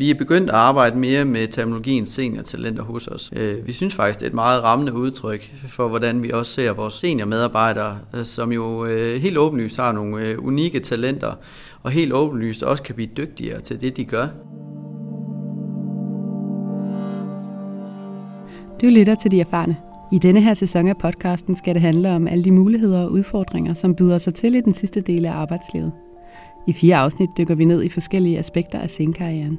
Vi er begyndt at arbejde mere med terminologien seniortalenter hos os. Øh, vi synes faktisk, det er et meget rammende udtryk for, hvordan vi også ser vores seniormedarbejdere, øh, som jo øh, helt åbenlyst har nogle unikke talenter, og helt åbenlyst også kan blive dygtigere til det, de gør. Du lytter til De Erfarne. I denne her sæson af podcasten skal det handle om alle de muligheder og udfordringer, som byder sig til i den sidste del af arbejdslivet. I fire afsnit dykker vi ned i forskellige aspekter af senkarrieren.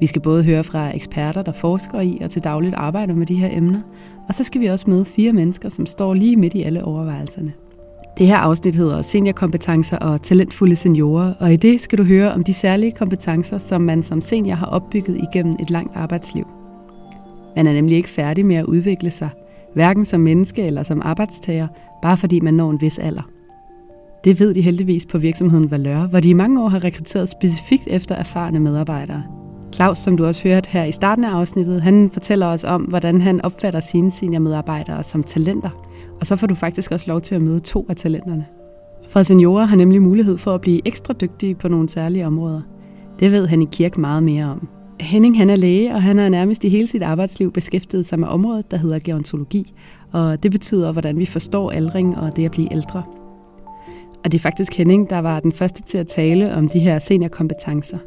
Vi skal både høre fra eksperter, der forsker i og til dagligt arbejder med de her emner, og så skal vi også møde fire mennesker, som står lige midt i alle overvejelserne. Det her afsnit hedder Seniorkompetencer og talentfulde seniorer, og i det skal du høre om de særlige kompetencer, som man som senior har opbygget igennem et langt arbejdsliv. Man er nemlig ikke færdig med at udvikle sig, hverken som menneske eller som arbejdstager, bare fordi man når en vis alder. Det ved de heldigvis på virksomheden Valør, hvor de i mange år har rekrutteret specifikt efter erfarne medarbejdere. Claus, som du også hørte her i starten af afsnittet, han fortæller os om, hvordan han opfatter sine seniormedarbejdere som talenter. Og så får du faktisk også lov til at møde to af talenterne. For seniorer har nemlig mulighed for at blive ekstra dygtige på nogle særlige områder. Det ved han i Kirk meget mere om. Henning han er læge, og han har nærmest i hele sit arbejdsliv beskæftiget sig med området, der hedder gerontologi. Og det betyder, hvordan vi forstår aldring og det at blive ældre. Og det er faktisk Henning, der var den første til at tale om de her seniorkompetencer.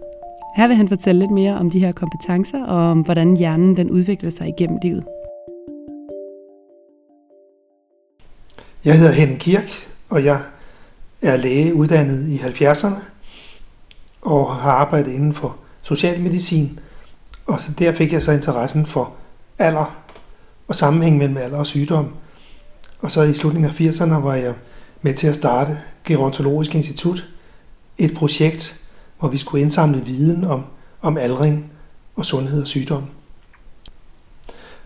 Her vil han fortælle lidt mere om de her kompetencer og om, hvordan hjernen den udvikler sig igennem livet. Jeg hedder Henning Kirk, og jeg er læge uddannet i 70'erne og har arbejdet inden for socialmedicin. Og så der fik jeg så interessen for alder og sammenhæng mellem alder og sygdom. Og så i slutningen af 80'erne var jeg med til at starte Gerontologisk Institut, et projekt, hvor vi skulle indsamle viden om, om aldring og sundhed og sygdom.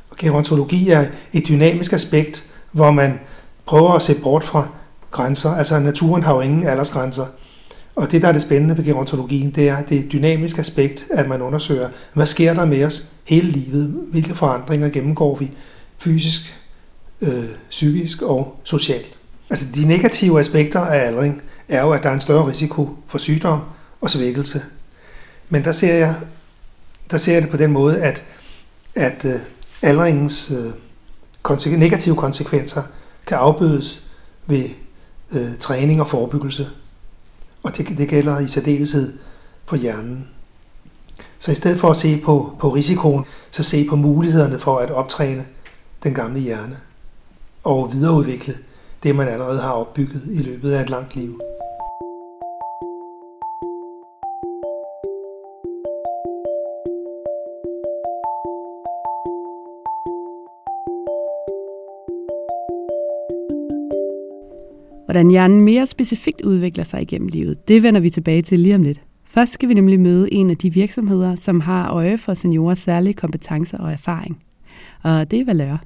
Og gerontologi er et dynamisk aspekt, hvor man prøver at se bort fra grænser. Altså naturen har jo ingen aldersgrænser. Og det, der er det spændende ved gerontologien, det er det dynamiske aspekt, at man undersøger, hvad sker der med os hele livet? Hvilke forandringer gennemgår vi fysisk, øh, psykisk og socialt? Altså de negative aspekter af aldring er jo, at der er en større risiko for sygdom og svækkelse. Men der ser jeg, der ser jeg det på den måde, at, at øh, aldringens øh, konse- negative konsekvenser kan afbødes ved øh, træning og forebyggelse. Og det, det gælder i særdeleshed for hjernen. Så i stedet for at se på, på risikoen, så se på mulighederne for at optræne den gamle hjerne og videreudvikle det, man allerede har opbygget i løbet af et langt liv. Hvordan hjernen mere specifikt udvikler sig igennem livet, det vender vi tilbage til lige om lidt. Først skal vi nemlig møde en af de virksomheder, som har øje for seniorers særlige kompetencer og erfaring. Og det er Valør.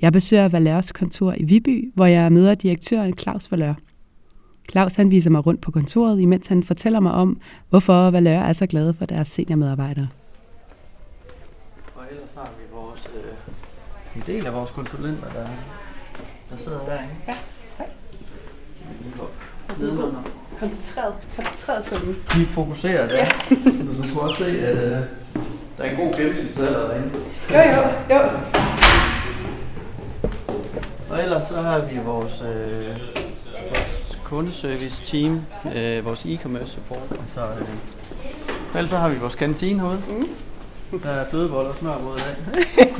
Jeg besøger Valørs kontor i Viby, hvor jeg møder direktøren Claus Valør. Claus han viser mig rundt på kontoret, imens han fortæller mig om, hvorfor Valør er så glade for deres seniormedarbejdere. Og ellers har vi vores, øh, en del af vores konsulenter, der, der sidder derinde. Ja, Koncentreret, koncentreret sådan. De fokuserer der. Ja. du kan også se, at øh, der er en god gennemsnitsalder derinde. Jo, jo, jo. Og ellers så har vi vores, øh, vores kundeservice team, øh, vores e-commerce support. Altså, øh, ellers så har vi vores kantine herude. Mm. Der er flødeboller og smørbrød i dag.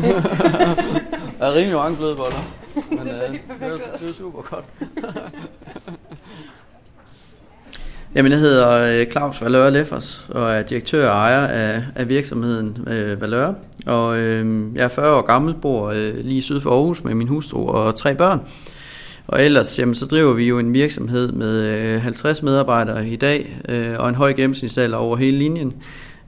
der er rimelig mange flødeboller. Men, det er, øh, helt perfekt det, er, det er super godt. Jamen, jeg hedder øh, Claus Valøre Leffers og er direktør og ejer af, af virksomheden øh, Valøre. Og øh, jeg er 40 år gammel, bor øh, lige syd for Aarhus med min hustru og tre børn. Og ellers jamen, så driver vi jo en virksomhed med øh, 50 medarbejdere i dag øh, og en høj gennemsnitsalder over hele linjen.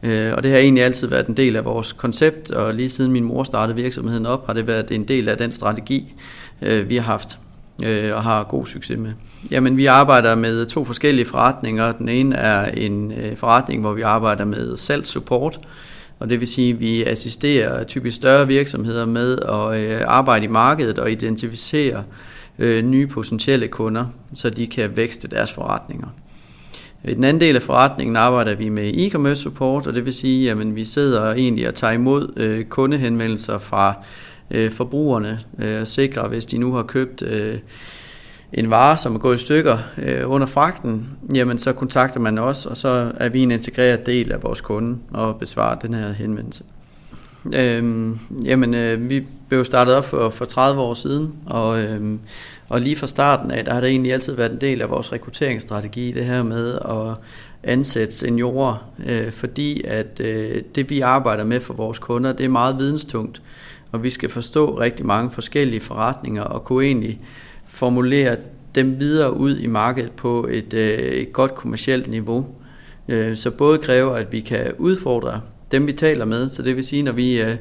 Øh, og det har egentlig altid været en del af vores koncept, og lige siden min mor startede virksomheden op, har det været en del af den strategi, øh, vi har haft øh, og har god succes med. Jamen, vi arbejder med to forskellige forretninger. Den ene er en øh, forretning, hvor vi arbejder med salgssupport, og det vil sige, at vi assisterer typisk større virksomheder med at øh, arbejde i markedet og identificere øh, nye potentielle kunder, så de kan vækste deres forretninger. I den anden del af forretningen arbejder vi med e-commerce support, og det vil sige, at vi sidder egentlig og tager imod kundehenvendelser fra forbrugerne og sikrer, hvis de nu har købt en vare, som er gået i stykker øh, under fragten, jamen så kontakter man os, og så er vi en integreret del af vores kunde og besvarer den her henvendelse. Øhm, jamen, øh, vi blev startet op for, for 30 år siden, og, øhm, og lige fra starten af, der har det egentlig altid været en del af vores rekrutteringsstrategi, det her med at ansætte seniorer, øh, fordi at øh, det vi arbejder med for vores kunder, det er meget videnstungt, og vi skal forstå rigtig mange forskellige forretninger og kunne egentlig formulere dem videre ud i markedet på et, øh, et godt kommercielt niveau. Øh, så både kræver, at vi kan udfordre dem, vi taler med, så det vil sige, når vi øh,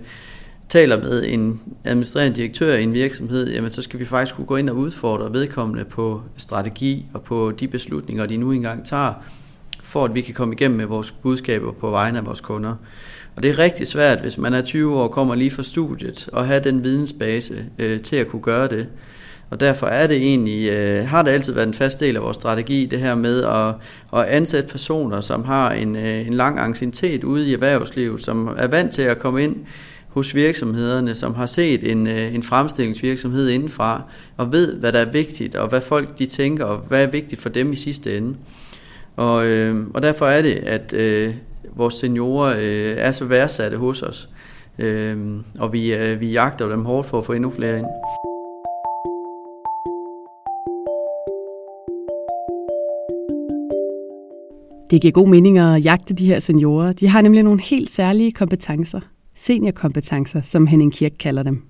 taler med en administrerende direktør i en virksomhed, jamen så skal vi faktisk kunne gå ind og udfordre vedkommende på strategi og på de beslutninger, de nu engang tager, for at vi kan komme igennem med vores budskaber på vegne af vores kunder. Og det er rigtig svært, hvis man er 20 år og kommer lige fra studiet, og have den vidensbase øh, til at kunne gøre det. Og derfor er det egentlig, øh, har det altid været en fast del af vores strategi, det her med at, at ansætte personer, som har en, øh, en lang anciennitet ude i erhvervslivet, som er vant til at komme ind hos virksomhederne, som har set en, øh, en fremstillingsvirksomhed indenfra, og ved, hvad der er vigtigt, og hvad folk de tænker, og hvad er vigtigt for dem i sidste ende. Og, øh, og derfor er det, at øh, vores seniorer øh, er så værdsatte hos os, øh, og vi, øh, vi jagter dem hårdt for at få endnu flere ind. Det giver god mening at jagte de her seniorer. De har nemlig nogle helt særlige kompetencer. Seniorkompetencer, som Henning Kirk kalder dem.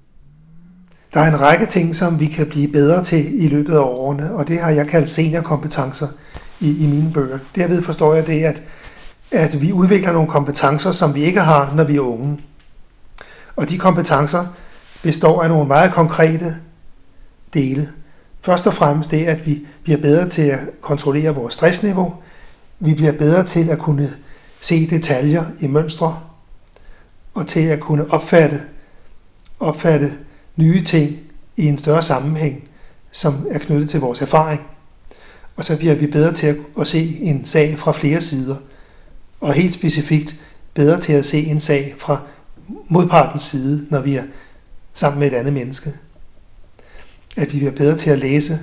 Der er en række ting, som vi kan blive bedre til i løbet af årene, og det har jeg kaldt seniorkompetencer i, i mine bøger. Derved forstår jeg det, at, at vi udvikler nogle kompetencer, som vi ikke har, når vi er unge. Og de kompetencer består af nogle meget konkrete dele. Først og fremmest det, at vi bliver bedre til at kontrollere vores stressniveau, vi bliver bedre til at kunne se detaljer i mønstre, og til at kunne opfatte, opfatte nye ting i en større sammenhæng, som er knyttet til vores erfaring. Og så bliver vi bedre til at se en sag fra flere sider, og helt specifikt bedre til at se en sag fra modpartens side, når vi er sammen med et andet menneske. At vi bliver bedre til at læse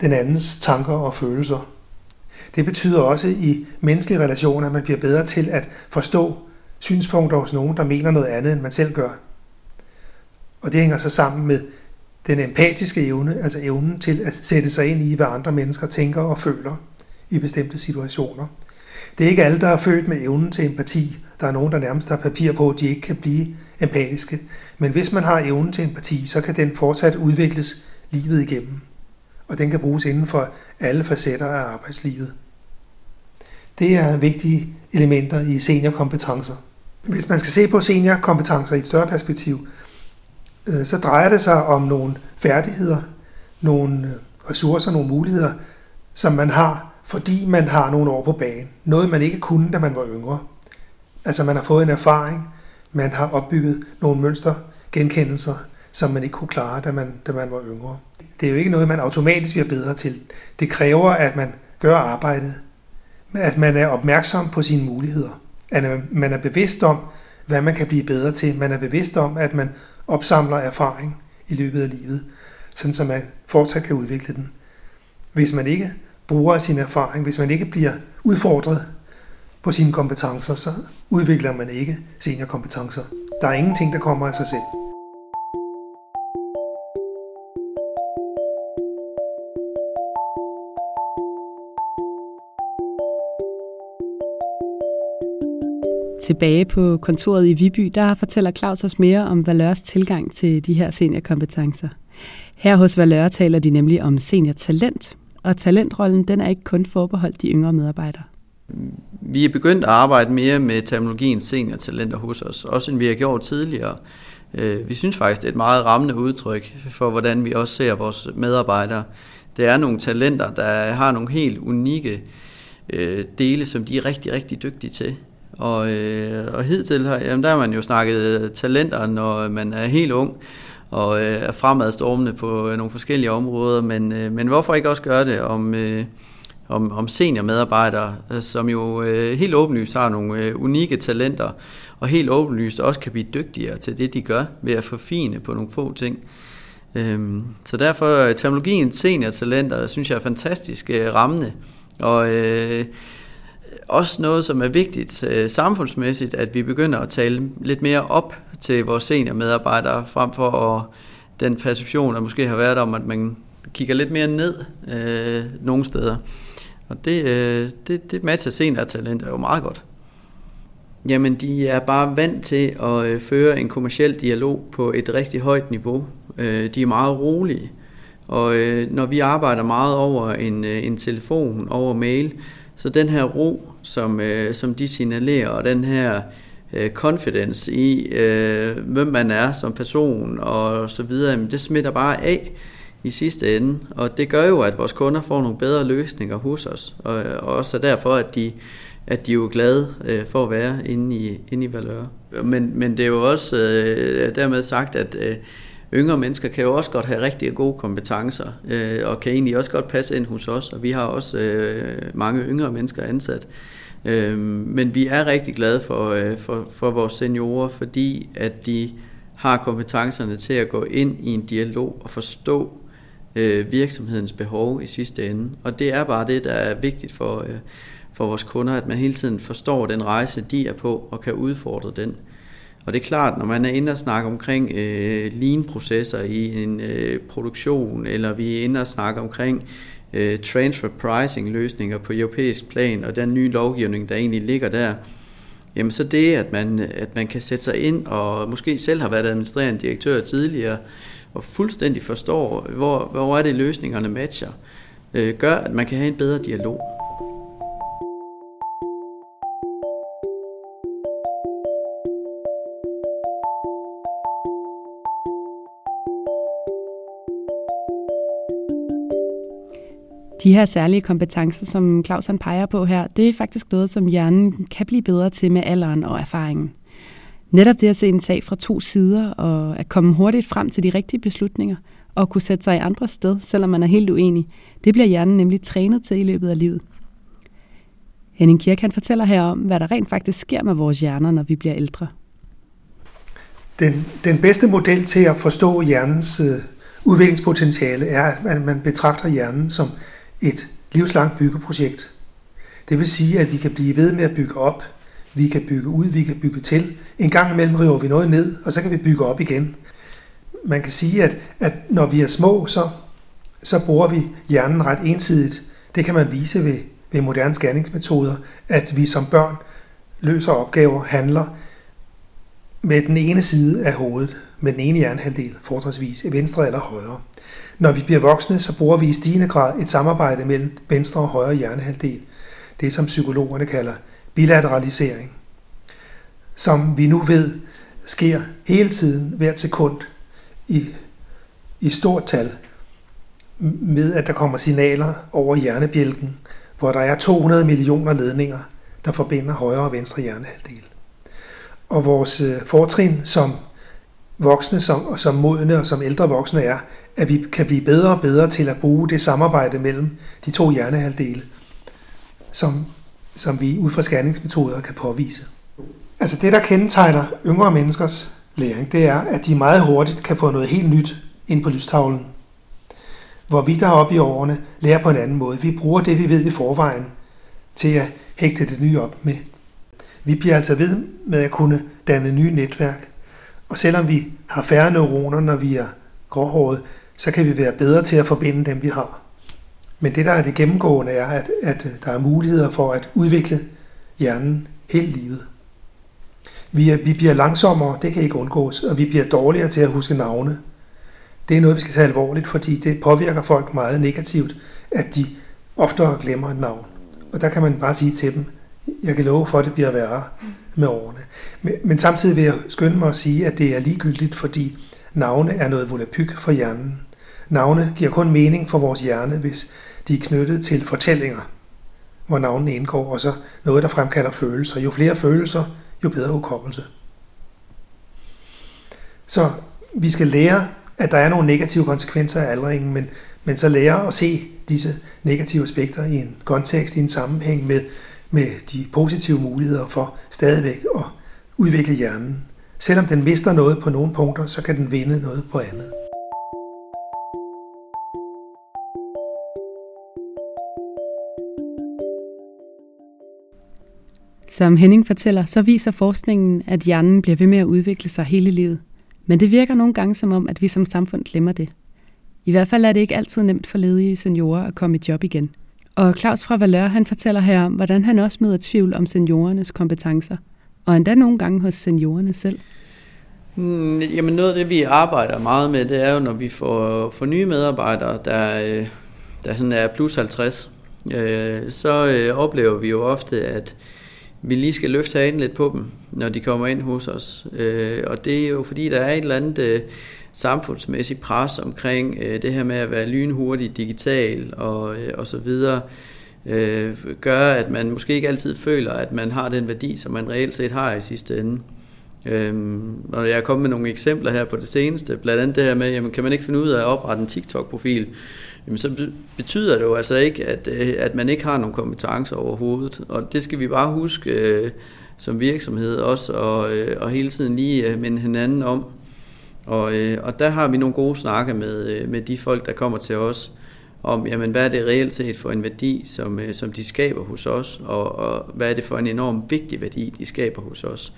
den andens tanker og følelser. Det betyder også i menneskelige relationer, at man bliver bedre til at forstå synspunkter hos nogen, der mener noget andet, end man selv gør. Og det hænger så sammen med den empatiske evne, altså evnen til at sætte sig ind i, hvad andre mennesker tænker og føler i bestemte situationer. Det er ikke alle, der er født med evnen til empati. Der er nogen, der nærmest har papir på, at de ikke kan blive empatiske. Men hvis man har evnen til empati, så kan den fortsat udvikles livet igennem og den kan bruges inden for alle facetter af arbejdslivet. Det er vigtige elementer i seniorkompetencer. Hvis man skal se på seniorkompetencer i et større perspektiv, øh, så drejer det sig om nogle færdigheder, nogle øh, ressourcer, nogle muligheder, som man har, fordi man har nogle år på banen. Noget, man ikke kunne, da man var yngre. Altså man har fået en erfaring, man har opbygget nogle mønster, genkendelser, som man ikke kunne klare, da man, da man var yngre. Det er jo ikke noget, man automatisk bliver bedre til. Det kræver, at man gør arbejdet, at man er opmærksom på sine muligheder, at man er bevidst om, hvad man kan blive bedre til. Man er bevidst om, at man opsamler erfaring i løbet af livet, sådan så man fortsat kan udvikle den. Hvis man ikke bruger sin erfaring, hvis man ikke bliver udfordret på sine kompetencer, så udvikler man ikke seniorkompetencer. Der er ingenting, der kommer af sig selv. Tilbage på kontoret i Viby, der fortæller Claus os mere om Valørs tilgang til de her seniorkompetencer. Her hos Valør taler de nemlig om seniortalent, og talentrollen den er ikke kun forbeholdt de yngre medarbejdere. Vi er begyndt at arbejde mere med terminologien seniortalenter hos os, også end vi har gjort tidligere. Øh, vi synes faktisk, det er et meget rammende udtryk for, hvordan vi også ser vores medarbejdere. Det er nogle talenter, der har nogle helt unikke øh, dele, som de er rigtig, rigtig dygtige til. Og, øh, og hidtil har, jamen, der har man jo snakket talenter, når man er helt ung og øh, er fremadstormende på øh, nogle forskellige områder, men, øh, men hvorfor ikke også gøre det om, øh, om, om seniormedarbejdere, øh, som jo øh, helt åbenlyst har nogle øh, unikke talenter, og helt åbenlyst også kan blive dygtigere til det, de gør, ved at forfine på nogle få ting. Øhm, så derfor øh, terminologien seniortalenter, synes jeg er fantastisk øh, rammende, og øh, også noget, som er vigtigt øh, samfundsmæssigt, at vi begynder at tale lidt mere op til vores seniormedarbejdere, frem for at, den perception, der måske har været om, at man kigger lidt mere ned øh, nogle steder. Og det, øh, det, det matcher seniortalent er jo meget godt. Jamen, de er bare vant til at øh, føre en kommersiel dialog på et rigtig højt niveau. Øh, de er meget rolige. Og øh, når vi arbejder meget over en, øh, en telefon, over mail, så den her ro, som, øh, som de signalerer, og den her øh, confidence i, øh, hvem man er som person og så videre, jamen det smitter bare af i sidste ende. Og det gør jo, at vores kunder får nogle bedre løsninger hos os. Og, og også derfor, at de, at de er jo glade øh, for at være inde i, inde i Valør. Men, men det er jo også øh, dermed sagt, at øh, yngre mennesker kan jo også godt have rigtig gode kompetencer, øh, og kan egentlig også godt passe ind hos os, og vi har også øh, mange yngre mennesker ansat. Øh, men vi er rigtig glade for, øh, for, for vores seniorer, fordi at de har kompetencerne til at gå ind i en dialog og forstå øh, virksomhedens behov i sidste ende. Og det er bare det, der er vigtigt for, øh, for vores kunder, at man hele tiden forstår den rejse, de er på, og kan udfordre den. Og det er klart, når man er inde og snakke omkring øh, lean-processer i en øh, produktion, eller vi er inde og snakke omkring øh, transfer pricing løsninger på europæisk plan, og den nye lovgivning, der egentlig ligger der, jamen så det, at man, at man kan sætte sig ind, og måske selv har været administrerende direktør tidligere, og fuldstændig forstår, hvor, hvor er det løsningerne matcher, øh, gør, at man kan have en bedre dialog. De her særlige kompetencer, som Claus han peger på her, det er faktisk noget, som hjernen kan blive bedre til med alderen og erfaringen. Netop det at se en sag fra to sider og at komme hurtigt frem til de rigtige beslutninger og kunne sætte sig i andre sted, selvom man er helt uenig, det bliver hjernen nemlig trænet til i løbet af livet. Henning Kirk han fortæller her om, hvad der rent faktisk sker med vores hjerner, når vi bliver ældre. Den, den bedste model til at forstå hjernens øh, udviklingspotentiale er, at man betragter hjernen som et livslangt byggeprojekt. Det vil sige, at vi kan blive ved med at bygge op, vi kan bygge ud, vi kan bygge til. En gang imellem river vi noget ned, og så kan vi bygge op igen. Man kan sige, at, at når vi er små, så, så bruger vi hjernen ret ensidigt. Det kan man vise ved, ved moderne scanningsmetoder, at vi som børn løser opgaver, handler med den ene side af hovedet, med den ene hjernehalvdel, fortrinsvis venstre eller højre. Når vi bliver voksne, så bruger vi i stigende grad et samarbejde mellem venstre og højre hjernehalvdel. Det som psykologerne kalder bilateralisering. Som vi nu ved, sker hele tiden, hvert sekund, i, i stort tal, med at der kommer signaler over hjernebjælken, hvor der er 200 millioner ledninger, der forbinder højre og venstre hjernehalvdel. Og vores øh, fortrin som voksne, som, som modne og som ældre voksne er, at vi kan blive bedre og bedre til at bruge det samarbejde mellem de to hjernehalvdele, som, som vi ud fra scanningsmetoder kan påvise. Altså det, der kendetegner yngre menneskers læring, det er, at de meget hurtigt kan få noget helt nyt ind på lystavlen. Hvor vi der oppe i årene lærer på en anden måde. Vi bruger det, vi ved i forvejen, til at hægte det nye op med. Vi bliver altså ved med at kunne danne nye netværk. Og selvom vi har færre neuroner, når vi er gråhåret, så kan vi være bedre til at forbinde dem, vi har. Men det, der er det gennemgående, er, at, at øh, der er muligheder for at udvikle hjernen hele livet. Vi, er, vi bliver langsommere, det kan ikke undgås, og vi bliver dårligere til at huske navne. Det er noget, vi skal tage alvorligt, fordi det påvirker folk meget negativt, at de oftere glemmer et navn. Og der kan man bare sige til dem, jeg kan love for, at det bliver værre med årene. Men, men samtidig vil jeg skynde mig at sige, at det er ligegyldigt, fordi navne er noget volapyk for hjernen. Navne giver kun mening for vores hjerne, hvis de er knyttet til fortællinger, hvor navnene indgår, og så noget, der fremkalder følelser. Jo flere følelser, jo bedre hukommelse. Så vi skal lære, at der er nogle negative konsekvenser af aldringen, men, men så lære at se disse negative aspekter i en kontekst, i en sammenhæng med, med de positive muligheder for stadigvæk at udvikle hjernen. Selvom den mister noget på nogle punkter, så kan den vinde noget på andet. Som Henning fortæller, så viser forskningen, at hjernen bliver ved med at udvikle sig hele livet. Men det virker nogle gange som om, at vi som samfund glemmer det. I hvert fald er det ikke altid nemt for ledige seniorer at komme i job igen. Og Claus fra Valør, han fortæller her om, hvordan han også møder tvivl om seniorernes kompetencer. Og endda nogle gange hos seniorerne selv. Hmm, jamen noget af det, vi arbejder meget med, det er jo, når vi får, får nye medarbejdere, der, øh, der sådan er plus 50, øh, så øh, oplever vi jo ofte, at vi lige skal løfte hagen lidt på dem, når de kommer ind hos os. Øh, og det er jo fordi, der er et eller andet øh, samfundsmæssigt pres omkring øh, det her med at være lynhurtig digital og, øh, og så videre, øh, gør, at man måske ikke altid føler, at man har den værdi, som man reelt set har i sidste ende. Øhm, og jeg er kommet med nogle eksempler her på det seneste, blandt andet det her med, jamen, kan man ikke finde ud af at oprette en TikTok-profil, jamen, så betyder det jo altså ikke, at, øh, at man ikke har nogen kompetencer overhovedet. Og det skal vi bare huske øh, som virksomhed også, og, øh, og hele tiden lige øh, minde hinanden om. Og, øh, og der har vi nogle gode snakke med, øh, med de folk, der kommer til os, om, jamen, hvad er det reelt set for en værdi, som, øh, som de skaber hos os, og, og hvad er det for en enorm vigtig værdi, de skaber hos os.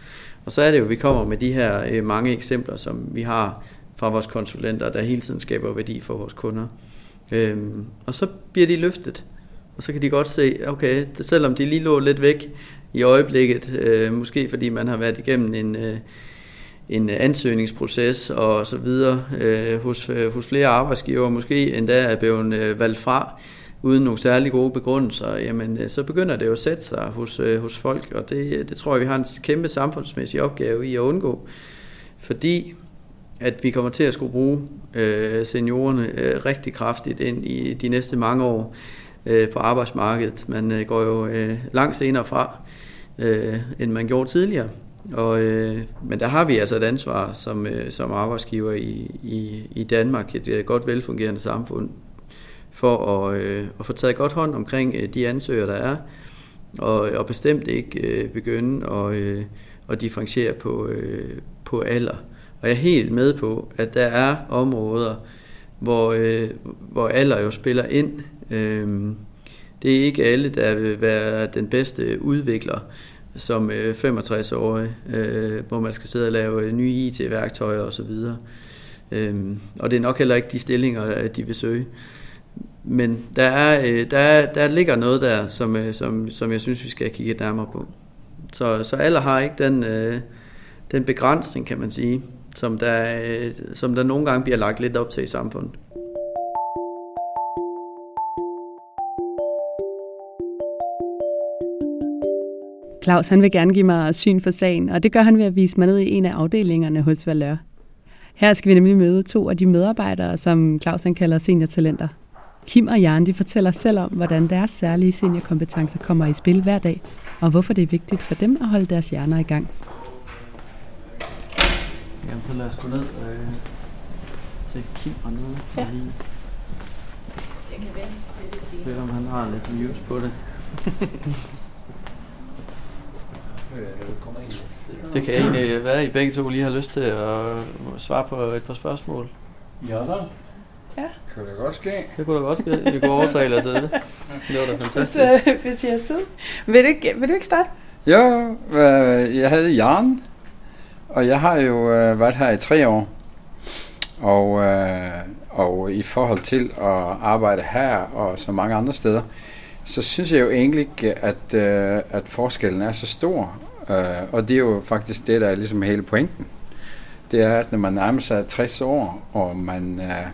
Og så er det jo, at vi kommer med de her øh, mange eksempler, som vi har fra vores konsulenter, der hele tiden skaber værdi for vores kunder. Øhm, og så bliver de løftet, og så kan de godt se, okay, selvom de lige lå lidt væk i øjeblikket, øh, måske fordi man har været igennem en, øh, en ansøgningsproces og så videre øh, hos, øh, hos flere arbejdsgiver, måske endda er blevet øh, valgt fra, uden nogle særlig gode begrundelser, jamen øh, så begynder det jo at sætte sig hos, øh, hos folk, og det, det tror jeg, vi har en kæmpe samfundsmæssig opgave i at undgå. Fordi at vi kommer til at skulle bruge øh, seniorerne øh, rigtig kraftigt ind i de næste mange år øh, på arbejdsmarkedet. Man øh, går jo øh, langt senere fra, øh, end man gjorde tidligere. Og, øh, men der har vi altså et ansvar som, øh, som arbejdsgiver i, i, i Danmark, et, et godt velfungerende samfund, for at, øh, at få taget godt hånd omkring øh, de ansøgere, der er, og, og bestemt ikke øh, begynde at, øh, at differentiere på, øh, på alder. Og jeg er helt med på, at der er områder, hvor, øh, hvor alder jo spiller ind. Øh, det er ikke alle, der vil være den bedste udvikler som øh, 65-årig, øh, hvor man skal sidde og lave øh, nye IT-værktøjer osv. Øh, og det er nok heller ikke de stillinger, øh, de vil søge. Men der, er, øh, der, der ligger noget der, som, øh, som, som jeg synes, vi skal kigge nærmere på. Så, så alle har ikke den, øh, den begrænsning, kan man sige som der, øh, som der nogle gange bliver lagt lidt op til i samfundet. Claus han vil gerne give mig syn for sagen, og det gør han ved at vise mig ned i en af afdelingerne hos Valør. Her skal vi nemlig møde to af de medarbejdere, som Claus han kalder seniortalenter. Kim og Jan de fortæller selv om, hvordan deres særlige seniorkompetencer kommer i spil hver dag, og hvorfor det er vigtigt for dem at holde deres hjerner i gang. Jamen, så lad os gå ned øh, til Kim og ned. Ja. Lige. Jeg kan vente til det Se om han har lidt news på det. det kan egentlig være, at I begge to lige har lyst til at svare på et par spørgsmål. Ja da. Ja. Kan det godt ske? Det kunne da godt ske. Vi kunne overtale til det. Det var da fantastisk. Hvis, hvis I har tid. Vil du, vil du ikke starte? Ja, jeg hedder Jan, og jeg har jo øh, været her i tre år, og, øh, og i forhold til at arbejde her og så mange andre steder, så synes jeg jo egentlig ikke, at, øh, at forskellen er så stor. Øh, og det er jo faktisk det, der er ligesom hele pointen. Det er, at når man nærmer sig 60 år, og man, øh,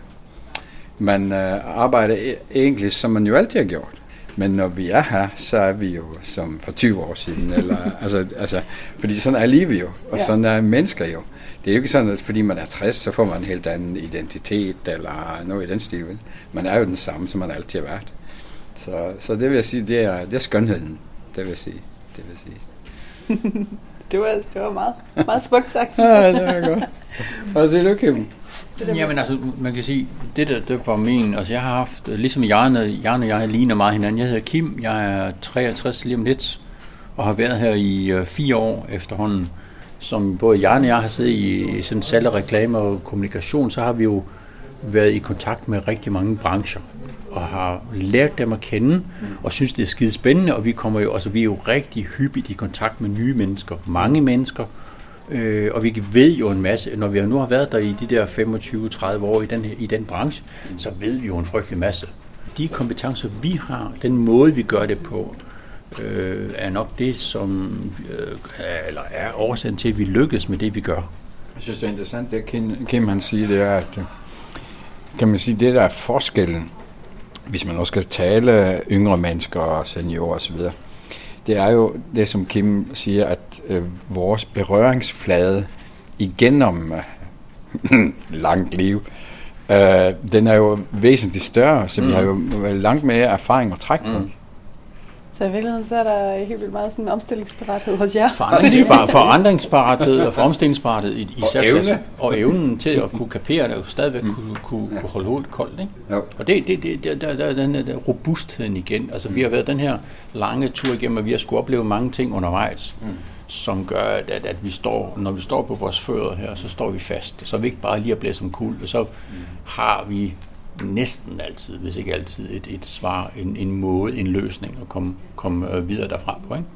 man øh, arbejder e-, egentlig, som man jo altid har gjort, men når vi er her, så er vi jo som for 20 år siden. Eller, altså, altså, fordi sådan er livet jo, og ja. sådan er mennesker jo. Det er jo ikke sådan, at fordi man er 60, så får man en helt anden identitet, eller noget i den stil. Vel? Man er jo den samme, som man altid har været. Så, så det vil jeg sige, det er, det er skønheden. Det vil jeg sige. Det vil jeg sige. det, var, det var meget, meget smukt sagt. ja, det var godt. Hvad siger du, Kim? Det der Jamen altså, man kan sige, det der det var min, altså jeg har haft, ligesom Jarne, Jarne og jeg ligner meget hinanden. Jeg hedder Kim, jeg er 63 lige om lidt, og har været her i øh, fire år efterhånden. Som både Jarne og jeg har siddet i sådan salg og reklame og kommunikation, så har vi jo været i kontakt med rigtig mange brancher og har lært dem at kende og synes det er skide spændende og vi kommer jo altså vi er jo rigtig hyppigt i kontakt med nye mennesker, mange mennesker Øh, og vi ved jo en masse, når vi nu har været der i de der 25-30 år i den, her- i den branche, så ved vi jo en frygtelig masse. De kompetencer, vi har, den måde, vi gør det på, øh, er nok det, som øh, eller er årsagen til, at vi lykkes med det, vi gør. Jeg synes, det er interessant, det Kim, Kim han siger, det er, at kan man sige, det der er forskellen, hvis man også skal tale yngre mennesker og seniorer osv., det er jo det, som Kim siger, at øh, vores berøringsflade igennem øh, langt liv, øh, den er jo væsentligt større, så mm. vi har jo langt mere erfaring at trække på. Mm. Så i virkeligheden så er der helt vildt meget sådan omstillingsparathed hos jer. Forandringspar, forandringsparathed og omstillingsparathed i, i Og evne. Og evnen til at kunne kapere det, og stadigvæk kunne, kunne, kunne holde hovedet koldt. Ikke? Jo. Og det, det, det, der, der, der, den der robustheden igen. Altså, vi har været den her lange tur igennem, og vi har skulle opleve mange ting undervejs, mm. som gør, at, at, at vi står, når vi står på vores fødder her, så står vi fast. Så er vi ikke bare lige at blive som kul, og så mm. har vi næsten altid, hvis ikke altid, et, et svar, en, en måde, en løsning at komme, komme øh, videre derfra på. Ikke?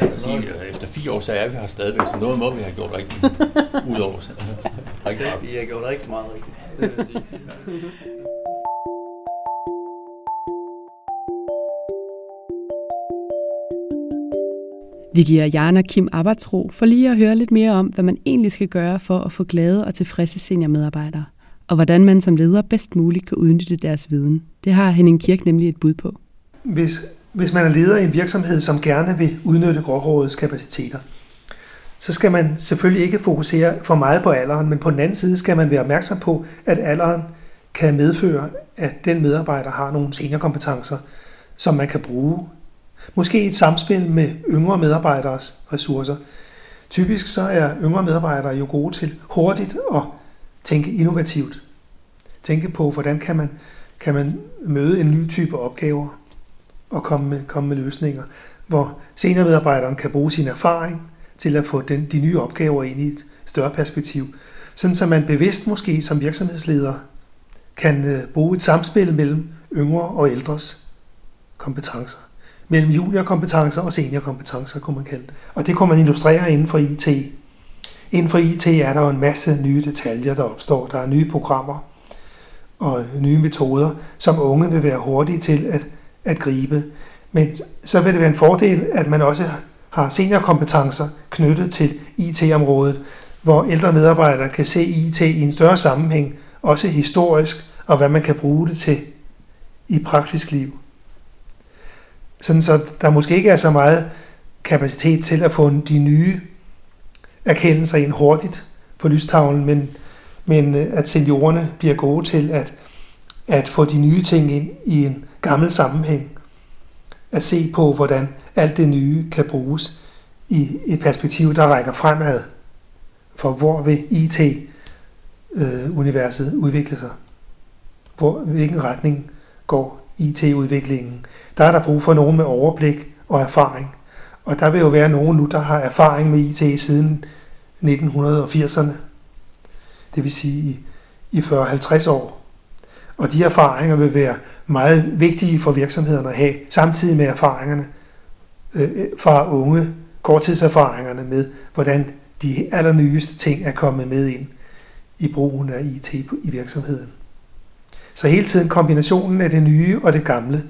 Jeg vil sige, at efter fire år, så er vi her stadigvæk, så noget må vi have gjort rigtigt. Udover så. Rigtig meget. Vi har gjort rigtig meget rigtigt. Det vil sige. Vi giver Jan og Kim arbejdsro for lige at høre lidt mere om, hvad man egentlig skal gøre for at få glade og tilfredse seniormedarbejdere, og hvordan man som leder bedst muligt kan udnytte deres viden. Det har Henning Kirk nemlig et bud på. Hvis, hvis man er leder i en virksomhed, som gerne vil udnytte grårådets kapaciteter, så skal man selvfølgelig ikke fokusere for meget på alderen, men på den anden side skal man være opmærksom på, at alderen kan medføre, at den medarbejder har nogle seniorkompetencer, som man kan bruge. Måske i et samspil med yngre medarbejderes ressourcer. Typisk så er yngre medarbejdere jo gode til hurtigt at tænke innovativt. Tænke på, hvordan kan man, kan man møde en ny type opgaver og komme med, komme med løsninger, hvor seniormedarbejderen kan bruge sin erfaring til at få den, de nye opgaver ind i et større perspektiv. Sådan så man bevidst måske som virksomhedsleder kan øh, bruge et samspil mellem yngre og ældres kompetencer. Mellem juniorkompetencer og seniorkompetencer, kunne man kalde det. Og det kunne man illustrere inden for IT. Inden for IT er der jo en masse nye detaljer, der opstår. Der er nye programmer og nye metoder, som unge vil være hurtige til at, at gribe. Men så vil det være en fordel, at man også har seniorkompetencer knyttet til IT-området, hvor ældre medarbejdere kan se IT i en større sammenhæng, også historisk, og hvad man kan bruge det til i praktisk liv. Sådan så der måske ikke er så meget kapacitet til at få de nye erkendelser ind hurtigt på lystavlen, men, men øh, at seniorerne bliver gode til at, at få de nye ting ind i en gammel sammenhæng. At se på, hvordan alt det nye kan bruges i et perspektiv, der rækker fremad. For hvor vil IT-universet øh, udvikle sig? Hvor, hvilken retning går IT-udviklingen? Der er der brug for nogen med overblik og erfaring. Og der vil jo være nogen nu, der har erfaring med IT siden 1980'erne. Det vil sige i, i 40-50 år. Og de erfaringer vil være meget vigtige for virksomhederne at have, samtidig med erfaringerne øh, øh fra unge, korttidserfaringerne med, hvordan de allernyeste ting er kommet med ind i brugen af IT i virksomheden. Så hele tiden kombinationen af det nye og det gamle,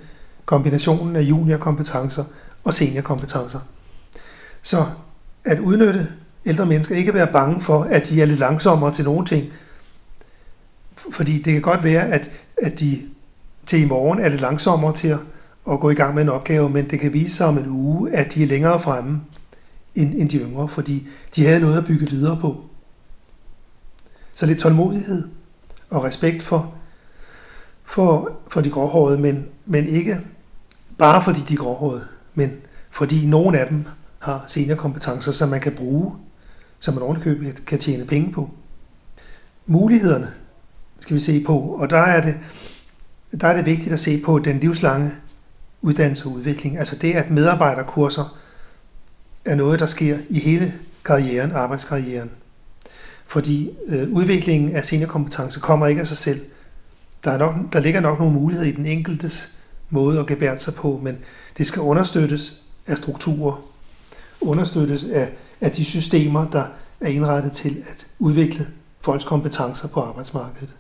kombinationen af juniorkompetencer og seniorkompetencer. Så at udnytte ældre mennesker, ikke være bange for, at de er lidt langsommere til nogle ting, fordi det kan godt være, at, at de til i morgen er lidt langsommere til at, at gå i gang med en opgave, men det kan vise sig om en uge, at de er længere fremme end, end de yngre, fordi de havde noget at bygge videre på. Så lidt tålmodighed og respekt for, for, for de gråhårede, men, men ikke bare fordi de er gråhårede, men fordi nogle af dem har seniorkompetencer, som man kan bruge, som man ovenikøbet kan tjene penge på. Mulighederne skal vi se på. Og der er det, der er det vigtigt at se på den livslange uddannelse og udvikling. Altså det, at medarbejderkurser er noget, der sker i hele karrieren, arbejdskarrieren. Fordi øh, udviklingen af seniorkompetence kommer ikke af sig selv. Der, er nok, der ligger nok nogle muligheder i den enkeltes måde at gebære sig på, men det skal understøttes af strukturer, understøttes af, af de systemer, der er indrettet til at udvikle folks kompetencer på arbejdsmarkedet.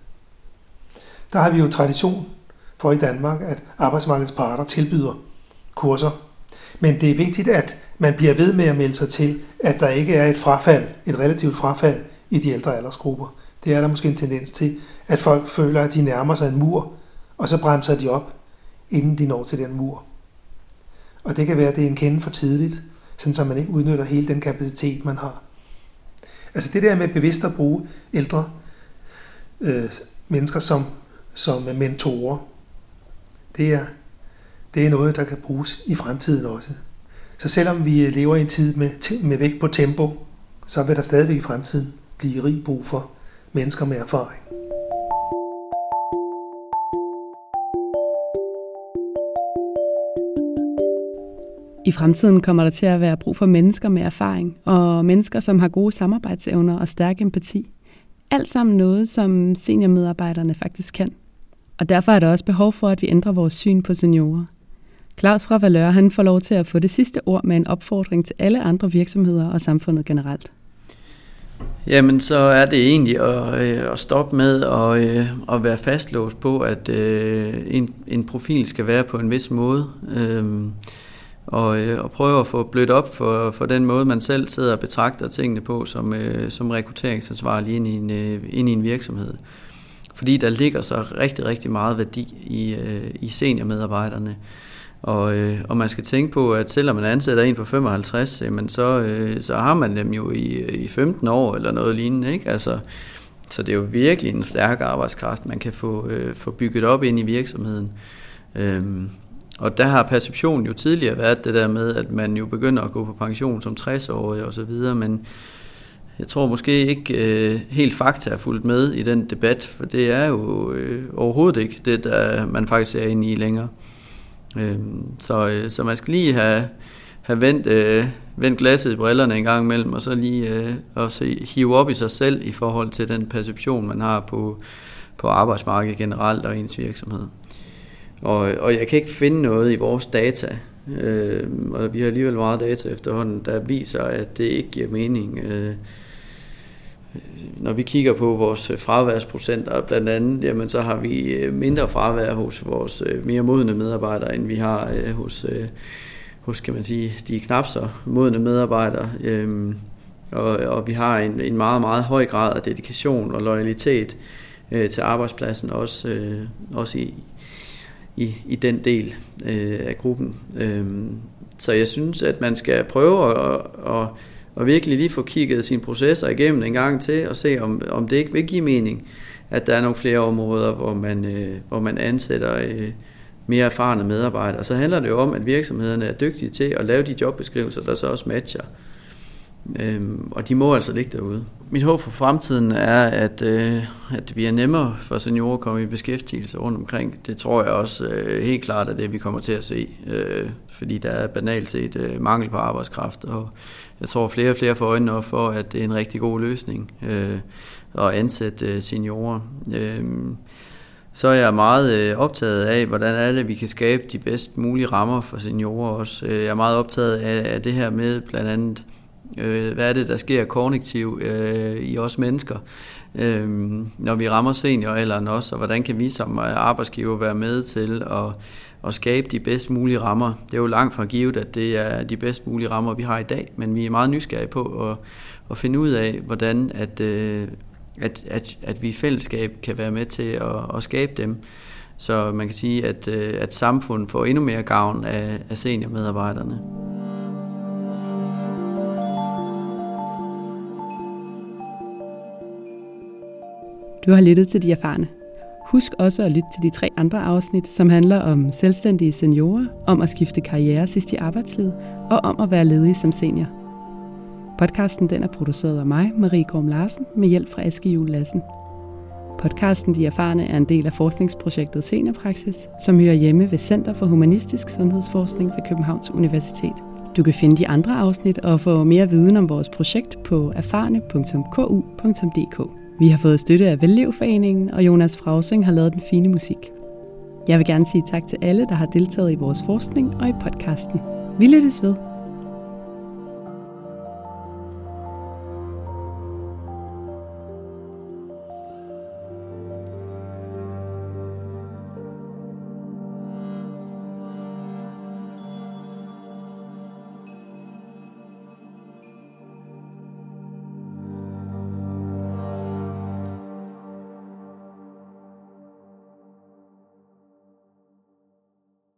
Der har vi jo tradition for i Danmark, at arbejdsmarkedets parter tilbyder kurser. Men det er vigtigt, at man bliver ved med at melde sig til, at der ikke er et frafald, et relativt frafald i de ældre aldersgrupper. Det er der måske en tendens til, at folk føler, at de nærmer sig en mur, og så bremser de op, inden de når til den mur. Og det kan være, at det er en kende for tidligt, så man ikke udnytter hele den kapacitet, man har. Altså det der med bevidst at bruge ældre øh, mennesker som, som mentorer, det er, det er noget, der kan bruges i fremtiden også. Så selvom vi lever i en tid med, med vægt på tempo, så vil der stadigvæk i fremtiden blive rig brug for mennesker med erfaring. I fremtiden kommer der til at være brug for mennesker med erfaring, og mennesker, som har gode samarbejdsevner og stærk empati. Alt sammen noget, som seniormedarbejderne faktisk kan. Og derfor er der også behov for, at vi ændrer vores syn på seniorer. Claus fra Valør, han får lov til at få det sidste ord med en opfordring til alle andre virksomheder og samfundet generelt. Jamen, så er det egentlig at, øh, at stoppe med at, øh, at være fastlåst på, at øh, en, en profil skal være på en vis måde. Øh, og, øh, og prøve at få blødt op for, for den måde, man selv sidder og betragter tingene på som, øh, som rekrutteringsansvarlig ind i, en, øh, ind i en virksomhed. Fordi der ligger så rigtig, rigtig meget værdi i, i seniormedarbejderne. Og, øh, og man skal tænke på, at selvom man ansætter en på 55, jamen så, øh, så har man dem jo i, i 15 år eller noget lignende. Ikke? Altså, så det er jo virkelig en stærk arbejdskraft, man kan få, øh, få bygget op ind i virksomheden. Øhm, og der har perceptionen jo tidligere været det der med, at man jo begynder at gå på pension som 60-årig og så videre, men jeg tror måske ikke øh, helt fakta er fulgt med i den debat, for det er jo øh, overhovedet ikke det, der man faktisk er inde i længere. Øh, så, øh, så man skal lige have, have vendt, øh, vendt glasset i brillerne en gang imellem, og så lige øh, se hive op i sig selv i forhold til den perception, man har på, på arbejdsmarkedet generelt og ens virksomhed. Og, og jeg kan ikke finde noget i vores data, øh, og vi har alligevel meget data efterhånden, der viser, at det ikke giver mening. Øh, øh når vi kigger på vores øh, fraværsprocenter blandt andet, jamen så har vi øh, mindre fravær hos vores mere modne medarbejdere, end vi har øh, hos, hos kan man sige, de knap så modne medarbejdere. Øh, og, og vi har en, en meget, meget høj grad af dedikation og loyalitet til arbejdspladsen, også, også i, i, i den del øh, af gruppen. Øhm, så jeg synes, at man skal prøve at, at og virkelig lige få kigget sine processer igennem en gang til, og se om, om det ikke vil give mening, at der er nogle flere områder, hvor man, øh, hvor man ansætter øh, mere erfarne medarbejdere. Så handler det jo om, at virksomhederne er dygtige til at lave de jobbeskrivelser, der så også matcher. Øhm, og de må altså ligge derude. Mit håb for fremtiden er, at, øh, at det bliver nemmere for seniorer at komme i beskæftigelse rundt omkring. Det tror jeg også øh, helt klart er det, vi kommer til at se. Øh, fordi der er banalt set øh, mangel på arbejdskraft, og jeg tror flere og flere får øjnene op for, at det er en rigtig god løsning øh, at ansætte øh, seniorer. Øh, så er jeg meget øh, optaget af, hvordan er det, vi kan skabe de bedst mulige rammer for seniorer også. Øh, jeg er meget optaget af, af det her med blandt andet, øh, hvad er det, der sker kognitivt øh, i os mennesker, øh, når vi rammer senioralderen også, og hvordan kan vi som øh, arbejdsgiver være med til at at skabe de bedst mulige rammer. Det er jo langt fra givet, at det er de bedst mulige rammer, vi har i dag, men vi er meget nysgerrige på at, at finde ud af, hvordan at, øh, at, at, at vi i fællesskab kan være med til at, at skabe dem. Så man kan sige, at, øh, at samfundet får endnu mere gavn af, af seniormedarbejderne. Du har lyttet til De Erfarne. Husk også at lytte til de tre andre afsnit, som handler om selvstændige seniorer, om at skifte karriere sidst i arbejdslivet og om at være ledig som senior. Podcasten den er produceret af mig, Marie Gorm Larsen, med hjælp fra Aske Jule Lassen. Podcasten De Erfarne er en del af forskningsprojektet Seniorpraksis, som hører hjemme ved Center for Humanistisk Sundhedsforskning ved Københavns Universitet. Du kan finde de andre afsnit og få mere viden om vores projekt på erfarne.ku.dk. Vi har fået støtte af Vellevforeningen, og Jonas Frausing har lavet den fine musik. Jeg vil gerne sige tak til alle, der har deltaget i vores forskning og i podcasten. Vi lyttes ved.